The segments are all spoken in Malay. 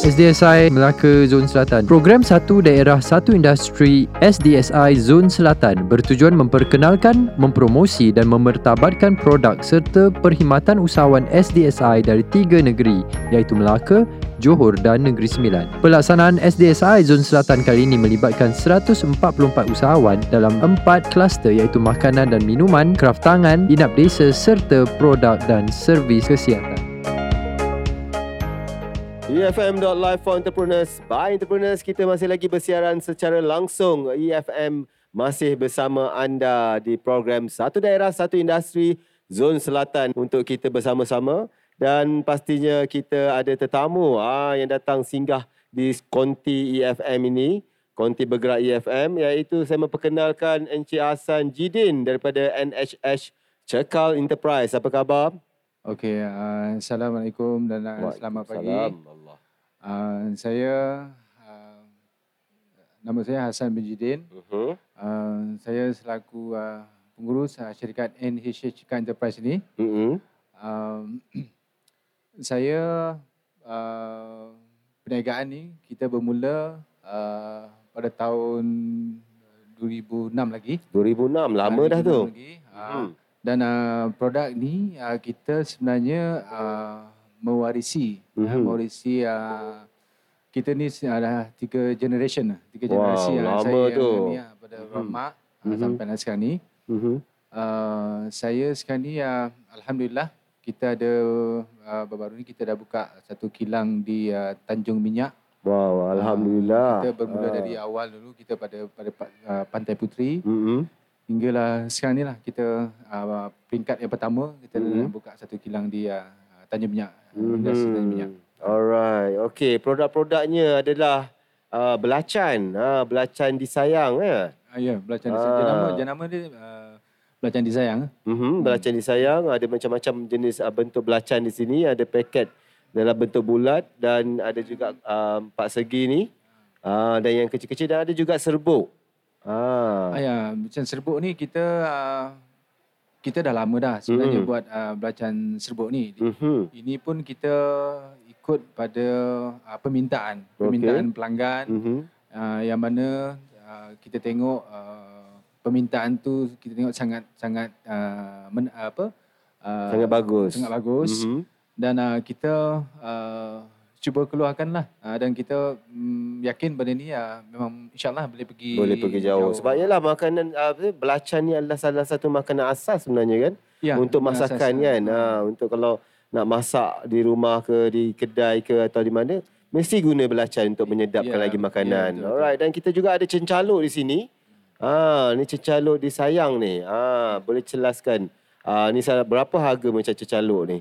SDSI Melaka Zon Selatan. Program Satu Daerah Satu Industri SDSI Zon Selatan bertujuan memperkenalkan, mempromosi dan memertabatkan produk serta perkhidmatan usahawan SDSI dari tiga negeri iaitu Melaka, Johor dan Negeri Sembilan. Pelaksanaan SDSI Zon Selatan kali ini melibatkan 144 usahawan dalam empat kluster iaitu makanan dan minuman, kraft tangan, inap desa serta produk dan servis kesihatan. EFM.live for entrepreneurs. By entrepreneurs kita masih lagi bersiaran secara langsung. EFM masih bersama anda di program Satu Daerah Satu Industri Zon Selatan untuk kita bersama-sama. Dan pastinya kita ada tetamu ah yang datang singgah di konti EFM ini konti bergerak EFM iaitu saya memperkenalkan Encik Hassan Jidin daripada NHH Cekal Enterprise. Apa khabar Okey, uh, Assalamualaikum dan uh, selamat pagi. Uh, saya, uh, nama saya Hassan bin Jidin. Uh-huh. Uh, saya selaku uh, pengurus uh, syarikat NHH Chicken Enterprise ini. Uh-huh. Uh, saya, uh, perniagaan ni kita bermula uh, pada tahun 2006 lagi. 2006, lama uh, dah tu. Lagi. Uh, uh-huh. Dan uh, produk ni uh, kita sebenarnya uh, mewarisi mm-hmm. uh, mewarisi uh, kita ni ada tiga generation tiga generasi wow, uh, saya tu. ni uh, pada mm-hmm. Mm-hmm. uh, sampai sekarang ni. Mm-hmm. Uh, saya sekarang ni uh, alhamdulillah kita ada uh, baru-baru ni kita dah buka satu kilang di uh, Tanjung Minyak. Wow, alhamdulillah. Uh, kita bermula uh. dari awal dulu kita pada pada uh, Pantai Puteri. Mm-hmm hinggalah sekarang ni lah kita uh, peringkat yang pertama kita mm-hmm. buka satu kilang di uh, Tanjung Minyak. Mm-hmm. Tanjung Minyak. Alright. Okay, produk-produknya adalah uh, belacan. Uh, belacan disayang ya. Uh, ya, belacan disayang. Uh. Jenama, jenama dia uh, belacan disayang. Mm-hmm, belacan disayang. Ada macam-macam jenis uh, bentuk belacan di sini. Ada paket dalam bentuk bulat dan ada juga uh, empat segi ni. Uh, dan yang kecil-kecil dan ada juga serbuk. Ah. ah ya, macam serbuk ni kita uh, kita dah lama dah sebenarnya mm. buat uh, belacan serbuk ni. Mm-hmm. Ini pun kita ikut pada uh, permintaan, permintaan okay. pelanggan mm-hmm. uh, yang mana uh, kita tengok uh, permintaan tu kita tengok sangat sangat uh, men, apa? Uh, sangat bagus. Sangat bagus. Mm-hmm. Dan uh, kita uh, cuba keluarkanlah. Uh, dan kita um, yakin benda ni uh, memang insyaallah boleh pergi boleh pergi jauh, jauh. sebab yalah makanan uh, belacan ni adalah salah satu makanan asas sebenarnya kan? Ya, untuk masakan asas, kan? Uh, untuk kalau nak masak di rumah ke di kedai ke atau di mana mesti guna belacan untuk menyedapkan ya, lagi makanan. ya, alright dan kita juga ada cencaluk di sini. Ah ni cencaluk disayang ni. Ah boleh jelaskan ah ni berapa harga macam cencaluk ni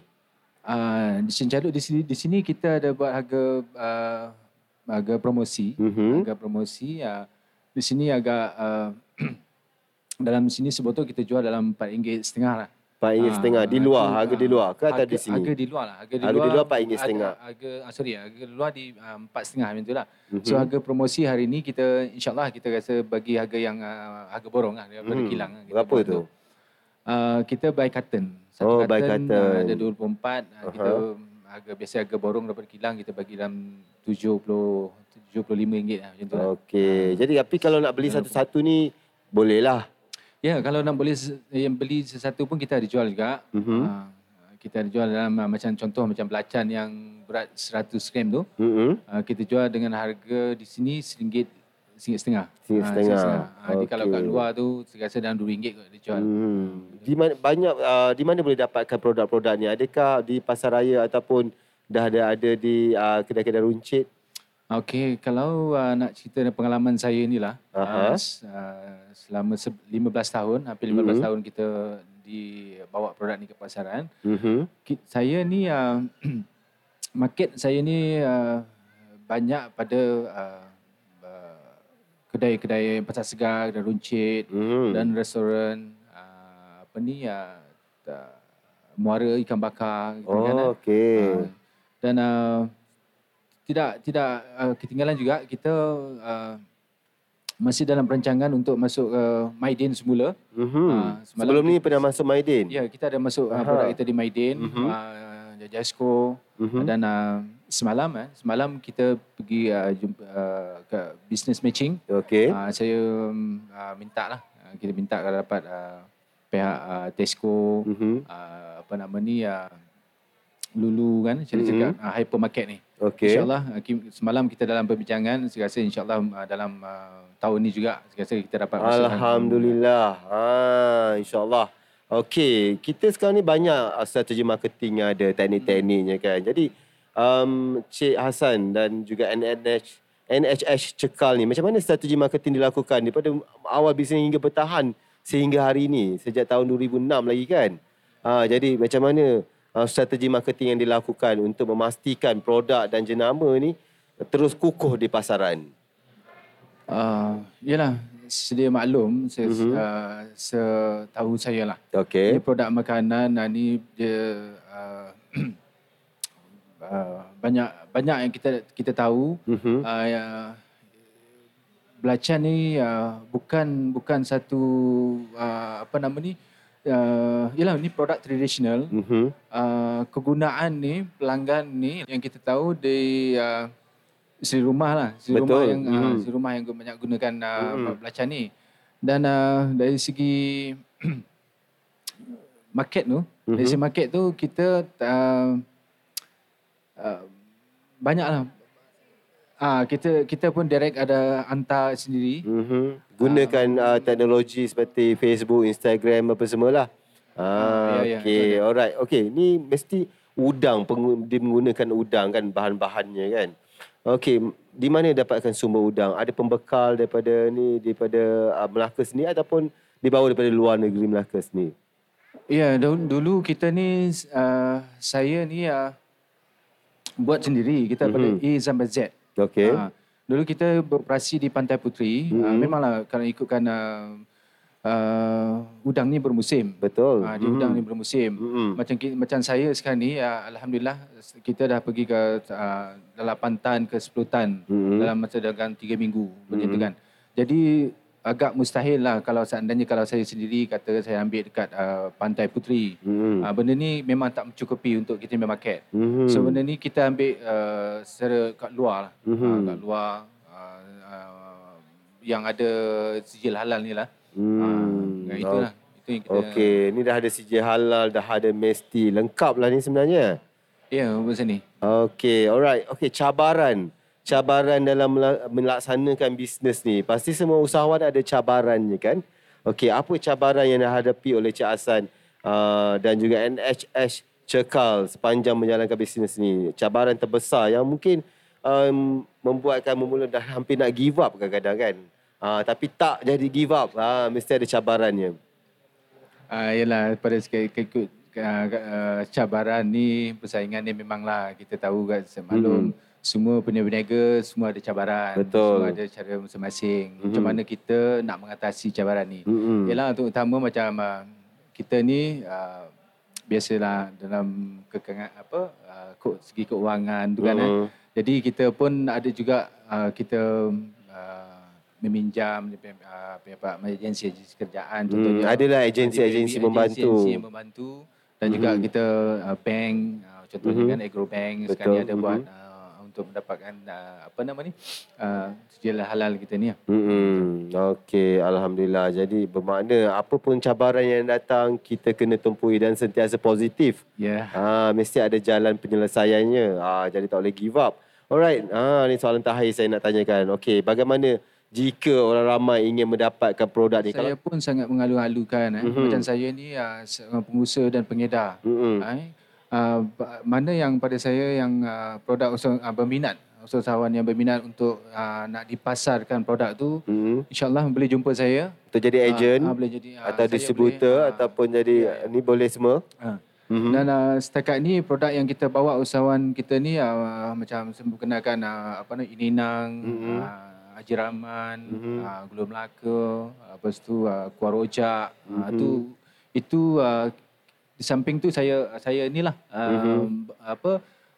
Uh, di Senjaluk di sini di sini kita ada buat harga uh, harga promosi mm-hmm. harga promosi uh, di sini agak uh, dalam sini sebotol kita jual dalam RM4.5 setengah lah. RM4.5 uh, di luar harga, harga di luar ke atau di sini? Harga di luar lah. Harga di harga luar, di luar RM4.5 setengah. Harga, harga sorry harga di luar di RM4 setengah macam tu lah. Mm-hmm. So harga promosi hari ni kita insyaallah kita rasa bagi harga yang uh, harga borong lah daripada mm-hmm. kilang. Berapa tu? tu. Uh, kita buy carton. Oh, satu oh, by carton. ada 24 uh-huh. Ah, kita harga biasa harga borong daripada kilang kita bagi dalam 70 75 lah, macam tu. Lah. Okey. Lah. Jadi tapi kalau nak beli satu-satu ni boleh lah. Ya, kalau nak boleh yang beli sesuatu pun kita ada jual juga. Uh-huh. Uh, kita ada jual dalam ah, macam contoh macam belacan yang berat 100 gram tu. Uh-huh. Uh, kita jual dengan harga di sini RM1.50 RM1.5. RM1.5. Ha, setengah. Ha, okay. Jadi kalau kat luar tu saya rasa dalam RM2 kot dia jual. Hmm. Di mana banyak uh, di mana boleh dapatkan produk-produk ni? Adakah di pasar raya ataupun dah ada ada di uh, kedai-kedai runcit? Okey, kalau uh, nak cerita pengalaman saya inilah. Uh, selama 15 tahun, hampir 15 mm-hmm. tahun kita dibawa produk ni ke pasaran. Mm-hmm. Saya ni uh, market saya ni uh, banyak pada uh, kedai-kedai pasar segar dan runcit mm. dan restoran uh, apa ni uh, muara ikan bakar gitu oh, kan. Okey. Uh, dan uh, tidak tidak uh, ketinggalan juga kita uh, masih dalam perancangan untuk masuk ke uh, Maidin semula. Mm-hmm. Uh, Sebelum ni pernah masuk Maidin? Ya, kita ada masuk uh, produk kita di Maidin. Mm-hmm. Uh, Jajasko mm-hmm. dan uh, semalam eh semalam kita pergi uh, jumpa uh, ke business matching. Okey. Uh, saya uh, minta lah uh, kita minta kalau dapat uh, pihak uh, Tesco mm-hmm. uh, apa nama ni uh, Lulu kan saya mm-hmm. cakap uh, hypermarket ni. Okey. Insyaallah semalam kita dalam perbincangan saya rasa insyaallah uh, dalam uh, tahun ni juga saya rasa kita dapat Alhamdulillah. Ha insyaallah. Okey, kita sekarang ni banyak strategi marketing yang ada, teknik-tekniknya kan. Jadi, um, Cik Hassan dan juga NNH, NHS Cekal ni, macam mana strategi marketing dilakukan daripada awal bisnes hingga bertahan sehingga hari ini, sejak tahun 2006 lagi kan? Ha, jadi, macam mana uh, strategi marketing yang dilakukan untuk memastikan produk dan jenama ni terus kukuh di pasaran? Uh, yalah, sedia maklum saya mm-hmm. uh, setahu saya lah. Okey. Ini produk makanan uh, ni dia uh, uh, banyak banyak yang kita kita tahu. Mm-hmm. Uh, uh, belacan ni uh, bukan bukan satu uh, apa nama ni uh, yalah ni produk tradisional. Mm-hmm. Uh, kegunaan ni pelanggan ni yang kita tahu di uh, isteri rumah lah isteri rumah yang hmm. uh, isteri rumah yang banyak gunakan uh, hmm. belacan ni dan uh, dari segi market tu hmm. dari segi market tu kita uh, uh, banyak lah Ah kita kita pun direct ada hantar sendiri. Mm-hmm. Gunakan uh, teknologi seperti Facebook, Instagram apa semualah. Ah, ya, ya, okay, alright. Okay, ni mesti udang dia menggunakan udang kan bahan-bahannya kan. Okey, di mana dapatkan sumber udang? Ada pembekal daripada ni daripada uh, Melaka sini ataupun dibawa daripada luar negeri Melaka sini? Ya, dulu kita ni uh, saya ni uh, buat sendiri. Kita mm-hmm. pada A sampai Z. Okey. Uh, dulu kita beroperasi di Pantai Puteri. Mm-hmm. Uh, memanglah kalau ikutkan uh, uh, udang ni bermusim. Betul. Uh, di hmm. udang ni bermusim. Hmm. Macam macam saya sekarang ni uh, alhamdulillah kita dah pergi ke uh, 8 tan ke 10 tan hmm. dalam masa dalam 3 minggu macam hmm. tu kan. Jadi agak mustahil lah kalau seandainya kalau saya sendiri kata saya ambil dekat uh, Pantai Puteri. Hmm. Uh, benda ni memang tak mencukupi untuk kita ambil market. Hmm. So benda ni kita ambil uh, secara kat luar lah. Hmm. Uh, kat luar uh, uh, yang ada sijil halal ni lah. Hmm. Ha, itulah. Itu yang kita Okey, ni dah ada CJ halal, dah ada mesti. Lengkap lah ni sebenarnya. Ya, yeah, macam ni. Okey, alright. Okey, cabaran. Cabaran dalam melaksanakan bisnes ni. Pasti semua usahawan ada cabarannya kan? Okey, apa cabaran yang dihadapi oleh Cik Hassan uh, dan juga NHS Cekal sepanjang menjalankan bisnes ni? Cabaran terbesar yang mungkin um, membuatkan memula dah hampir nak give up kadang-kadang kan? Ha, tapi tak jadi give up. Ha, mesti ada cabarannya. Ah, yalah, pada sekali ikut uh, uh, cabaran ni, persaingan ni memanglah kita tahu kan semaklum. Hmm. Semua peniaga semua ada cabaran. Betul. Semua ada cara masing-masing. Hmm. Macam mana kita nak mengatasi cabaran ni. Hmm. Yalah, untuk utama macam uh, kita ni uh, biasalah dalam kekangan apa uh, segi keuangan tu kan. Eh. Hmm. Jadi kita pun ada juga uh, kita meminjam uh, apa agensi agensi kerjaan hmm, contohnya adalah agensi-agensi membantu agensi yang membantu dan hmm. juga kita uh, bank uh, contohnya hmm. kan agro bank Betul. sekarang ni ada hmm. buat uh, untuk mendapatkan uh, apa nama ni uh, sijil halal kita ni hmm. okey alhamdulillah jadi bermakna apa pun cabaran yang datang kita kena tumpui dan sentiasa positif ya yeah. ha mesti ada jalan penyelesaiannya ha jadi tak boleh give up alright ha ni soalan terakhir saya nak tanyakan okey bagaimana jika orang ramai ingin mendapatkan produk ni? Saya pun sangat mengalu-alukan. Eh. Mm-hmm. Macam saya ni uh, seorang pengusaha dan pengedar. Mm-hmm. Eh. Uh, mana yang pada saya yang uh, produk usaha, uh, berminat, usahawan yang berminat untuk uh, nak dipasarkan produk tu, mm-hmm. insyaAllah boleh jumpa saya. Untuk jadi ejen uh, uh, boleh jadi, uh, atau distributor boleh, uh, ataupun jadi, uh, ni boleh semua? Uh. Mm-hmm. Dan uh, setakat ni produk yang kita bawa usahawan kita ni uh, macam kenalkan uh, apa nama Ininang, mm-hmm. uh, Haji Rahman, mm-hmm. uh, Gula Melaka, lepas tu uh, Kuar Rojak. Mm-hmm. Uh, tu itu uh, di samping tu saya saya inilah uh, mm-hmm. apa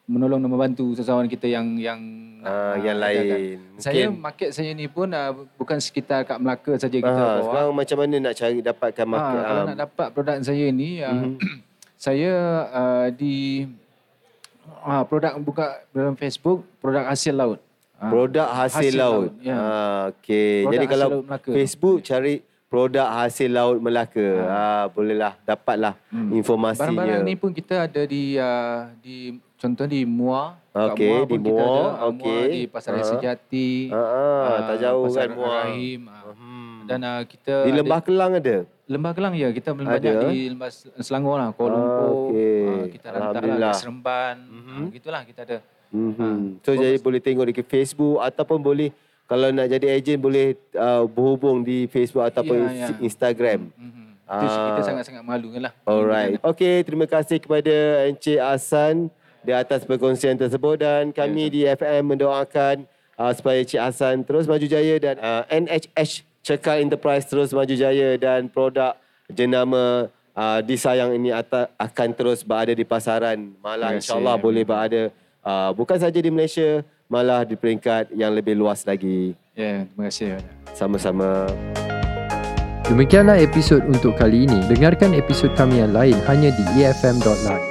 menolong dan membantu seseorang kita yang yang uh, yang lain. Kan. Saya market saya ni pun uh, bukan sekitar kat Melaka saja kita uh, bawa. Sekarang macam mana nak cari dapatkan market? Uh, kalau um, nak dapat produk saya ni uh, mm-hmm. saya uh, di Ah, produk buka dalam Facebook, produk hasil laut. Ah, produk hasil, hasil laut. laut. Ya. Ah, okey. Jadi kalau Facebook cari produk hasil laut Melaka, ha. ah, bolehlah dapatlah hmm. informasinya. Barang-barang ni pun kita ada di uh, di contoh di Muar. Okey, di Muar. Okey. Di Pasar Raya Sejati. Ha, uh, tak jauh Pasar kan Muar. Rahim. Hmm. Dan uh, kita di Lembah ada, Kelang ada. Lembah Kelang ya, kita ada. banyak di Lembah Selangor lah, Kuala Lumpur. Okay. Uh, kita hantar lah Seremban. Mm-hmm. Uh, gitulah kita ada. Mm-hmm. Uh, so jadi boleh tengok di Facebook ataupun boleh kalau nak jadi ejen boleh uh, berhubung di Facebook ataupun ya, ya. Instagram. Mm-hmm. Itu uh, kita sangat-sangat malu kan lah. Alright. Okay, terima kasih kepada Encik Hasan di atas perkongsian tersebut dan kami ya, di FM mendoakan uh, supaya Encik Hasan terus maju jaya dan uh, NHH Cekal Enterprise terus maju jaya dan produk jenama uh, disayang ini akan terus berada di pasaran. Malah insyaAllah boleh berada uh, bukan saja di Malaysia malah di peringkat yang lebih luas lagi. Ya, yeah, terima kasih. Sama-sama. Demikianlah episod untuk kali ini. Dengarkan episod kami yang lain hanya di efm.live.